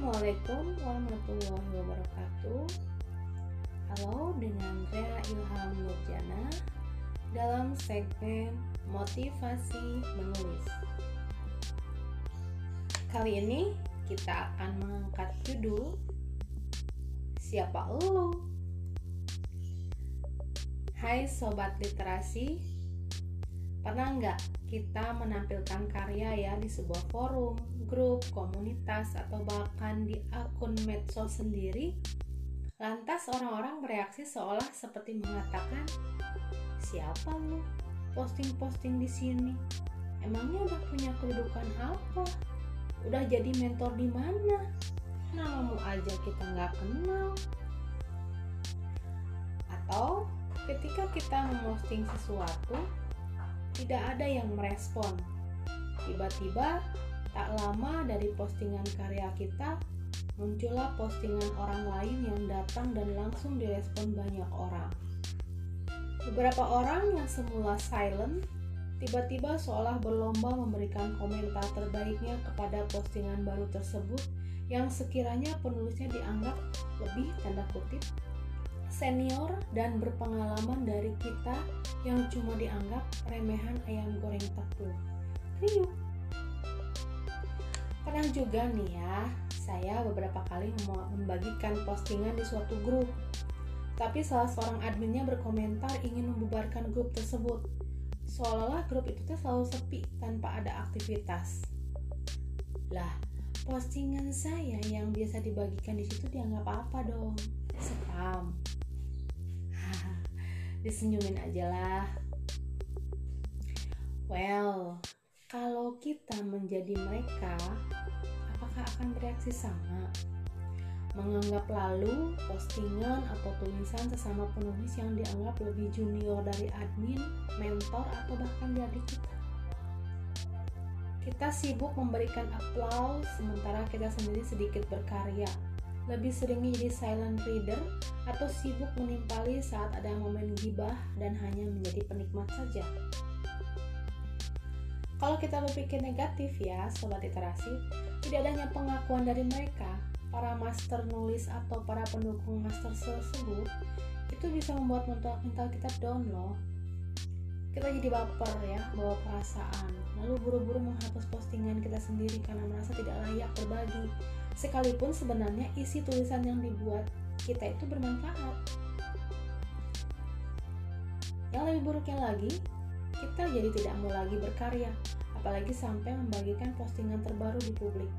Assalamualaikum warahmatullahi wabarakatuh Halo dengan Rea Ilham Nurjana Dalam segmen Motivasi Menulis Kali ini kita akan mengangkat judul Siapa Elu? Hai Sobat Literasi Pernah nggak kita menampilkan karya ya di sebuah forum, grup, komunitas, atau bahkan di akun medsos sendiri? Lantas orang-orang bereaksi seolah seperti mengatakan, "Siapa lu? Posting-posting di sini? Emangnya udah punya kedudukan apa? Udah jadi mentor di mana? Namamu aja kita nggak kenal." Atau ketika kita memposting sesuatu, tidak ada yang merespon. Tiba-tiba, tak lama dari postingan karya kita, muncullah postingan orang lain yang datang dan langsung direspon banyak orang. Beberapa orang yang semula silent, tiba-tiba seolah berlomba memberikan komentar terbaiknya kepada postingan baru tersebut yang sekiranya penulisnya dianggap lebih tanda kutip senior dan berpengalaman dari kita yang cuma dianggap remehan ayam goreng tepung. Riuh. Pernah juga nih ya, saya beberapa kali membagikan postingan di suatu grup. Tapi salah seorang adminnya berkomentar ingin membubarkan grup tersebut. Seolah-olah grup itu tuh selalu sepi tanpa ada aktivitas. Lah, postingan saya yang biasa dibagikan di situ dianggap apa dong? Spam disenyumin aja lah. Well kalau kita menjadi mereka apakah akan bereaksi sama? Menganggap lalu postingan atau tulisan sesama penulis yang dianggap lebih junior dari admin, mentor, atau bahkan dari kita. Kita sibuk memberikan aplaus sementara kita sendiri sedikit berkarya, lebih sering jadi silent reader atau sibuk menimpali saat ada momen gibah dan hanya menjadi penikmat saja. Kalau kita berpikir negatif ya, sobat literasi, tidak adanya pengakuan dari mereka, para master nulis atau para pendukung master tersebut, itu bisa membuat mental, mental kita down loh. Kita jadi baper ya, bawa perasaan, lalu buru-buru menghapus postingan kita sendiri karena merasa tidak layak berbagi sekalipun sebenarnya isi tulisan yang dibuat kita itu bermanfaat. Yang lebih buruknya lagi, kita jadi tidak mau lagi berkarya, apalagi sampai membagikan postingan terbaru di publik.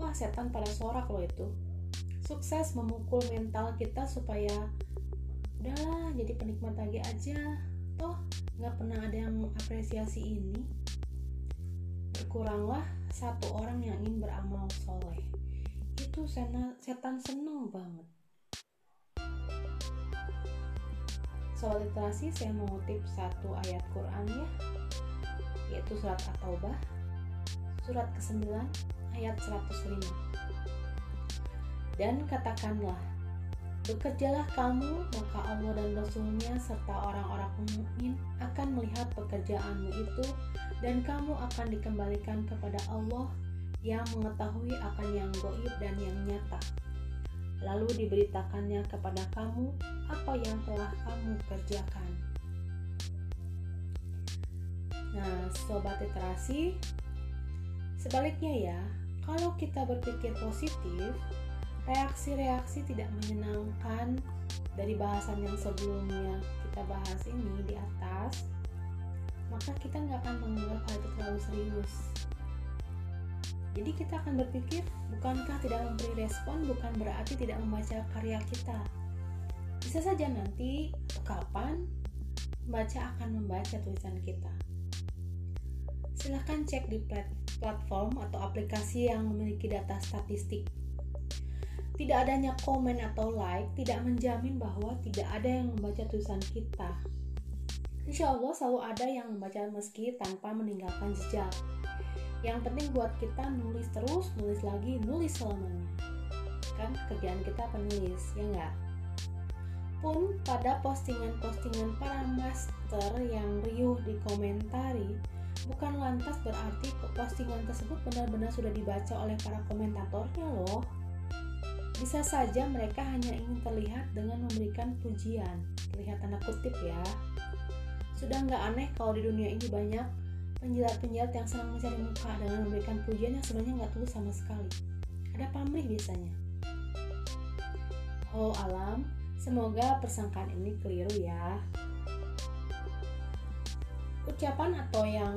Wah, setan pada sorak loh itu. Sukses memukul mental kita supaya udahlah jadi penikmat lagi aja. Toh nggak pernah ada yang mengapresiasi ini. Berkuranglah satu orang yang ingin beramal soleh. Itu setan seneng banget. Soal literasi saya mengutip satu ayat Quran ya yaitu surat At-Taubah surat ke-9 ayat 105 dan katakanlah Bekerjalah kamu, maka Allah dan Rasulnya serta orang-orang mukmin akan melihat pekerjaanmu itu dan kamu akan dikembalikan kepada Allah yang mengetahui akan yang goib dan yang nyata. Lalu diberitakannya kepada kamu apa yang telah kamu kerjakan. Nah, sobat literasi, sebaliknya ya, kalau kita berpikir positif, reaksi-reaksi tidak menyenangkan dari bahasan yang sebelumnya kita bahas ini di atas, maka kita nggak akan menganggap hal itu terlalu serius. Jadi kita akan berpikir, bukankah tidak memberi respon bukan berarti tidak membaca karya kita. Bisa saja nanti kapan membaca akan membaca tulisan kita. Silahkan cek di platform atau aplikasi yang memiliki data statistik tidak adanya komen atau like tidak menjamin bahwa tidak ada yang membaca tulisan kita. Insya Allah selalu ada yang membaca meski tanpa meninggalkan jejak. Yang penting buat kita nulis terus, nulis lagi, nulis selamanya. Kan kerjaan kita penulis, ya nggak? Pun pada postingan-postingan para master yang riuh dikomentari, bukan lantas berarti postingan tersebut benar-benar sudah dibaca oleh para komentatornya loh. Bisa saja mereka hanya ingin terlihat dengan memberikan pujian, terlihat tanda kutip ya. Sudah nggak aneh kalau di dunia ini banyak penjilat-penjilat yang senang mencari muka dengan memberikan pujian yang sebenarnya nggak tulus sama sekali. Ada pamrih biasanya. Oh alam, semoga persangkaan ini keliru ya ucapan atau yang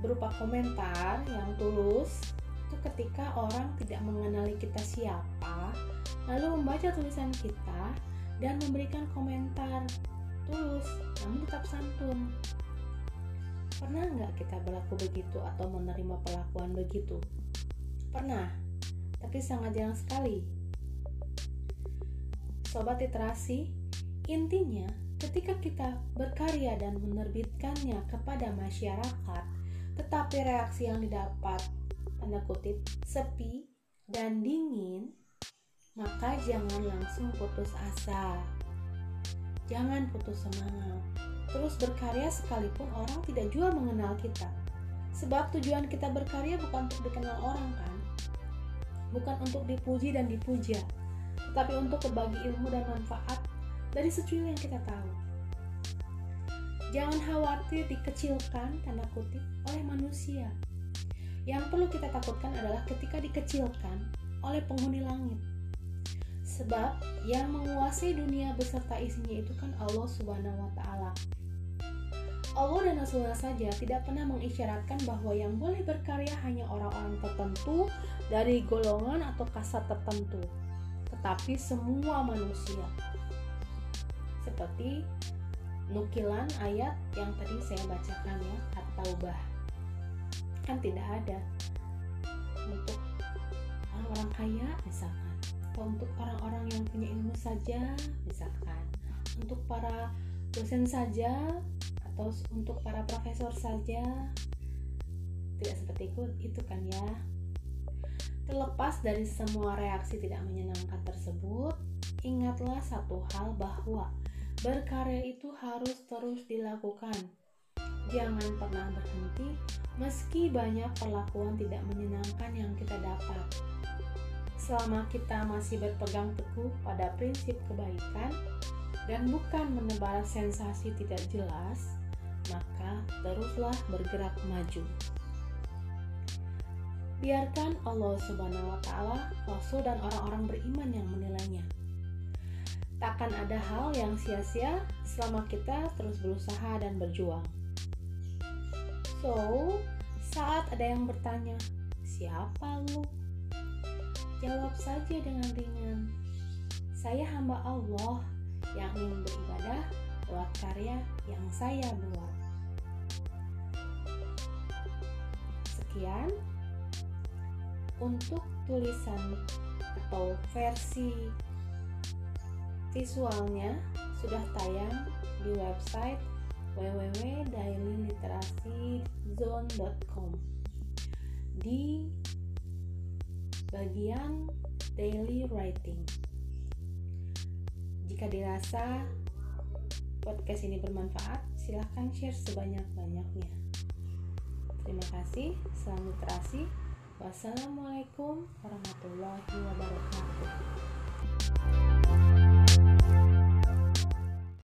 berupa komentar yang tulus itu ketika orang tidak mengenali kita siapa lalu membaca tulisan kita dan memberikan komentar tulus namun tetap santun. Pernah nggak kita berlaku begitu atau menerima perlakuan begitu? Pernah tapi sangat jarang sekali. Sobat literasi intinya Ketika kita berkarya dan menerbitkannya kepada masyarakat, tetapi reaksi yang didapat tanda kutip sepi dan dingin, maka jangan langsung putus asa. Jangan putus semangat. Terus berkarya sekalipun orang tidak juga mengenal kita. Sebab tujuan kita berkarya bukan untuk dikenal orang kan? Bukan untuk dipuji dan dipuja, tetapi untuk berbagi ilmu dan manfaat dari secuil yang kita tahu. Jangan khawatir dikecilkan tanda kutip oleh manusia. Yang perlu kita takutkan adalah ketika dikecilkan oleh penghuni langit. Sebab yang menguasai dunia beserta isinya itu kan Allah Subhanahu wa taala. Allah dan Rasulullah saja tidak pernah mengisyaratkan bahwa yang boleh berkarya hanya orang-orang tertentu dari golongan atau kasat tertentu, tetapi semua manusia seperti nukilan ayat yang tadi saya bacakan ya At-Taubah kan tidak ada. Untuk orang-orang kaya misalkan. Atau untuk orang-orang yang punya ilmu saja misalkan. Untuk para dosen saja atau untuk para profesor saja. Tidak seperti itu itu kan ya. Terlepas dari semua reaksi tidak menyenangkan tersebut ingatlah satu hal bahwa Berkarya itu harus terus dilakukan. Jangan pernah berhenti meski banyak perlakuan tidak menyenangkan yang kita dapat. Selama kita masih berpegang teguh pada prinsip kebaikan dan bukan menebar sensasi tidak jelas, maka teruslah bergerak maju. Biarkan Allah Subhanahu wa taala, Rasul dan orang-orang beriman yang menilainya. Takkan ada hal yang sia-sia selama kita terus berusaha dan berjuang. So, saat ada yang bertanya, "Siapa lu?" Jawab saja dengan ringan, "Saya hamba Allah yang ingin beribadah lewat karya yang saya buat." Sekian untuk tulisan atau versi Visualnya sudah tayang di website www.dailyliteracyyzone.com di bagian daily writing. Jika dirasa podcast ini bermanfaat, silahkan share sebanyak-banyaknya. Terima kasih, selamat literasi. Wassalamualaikum warahmatullahi wabarakatuh.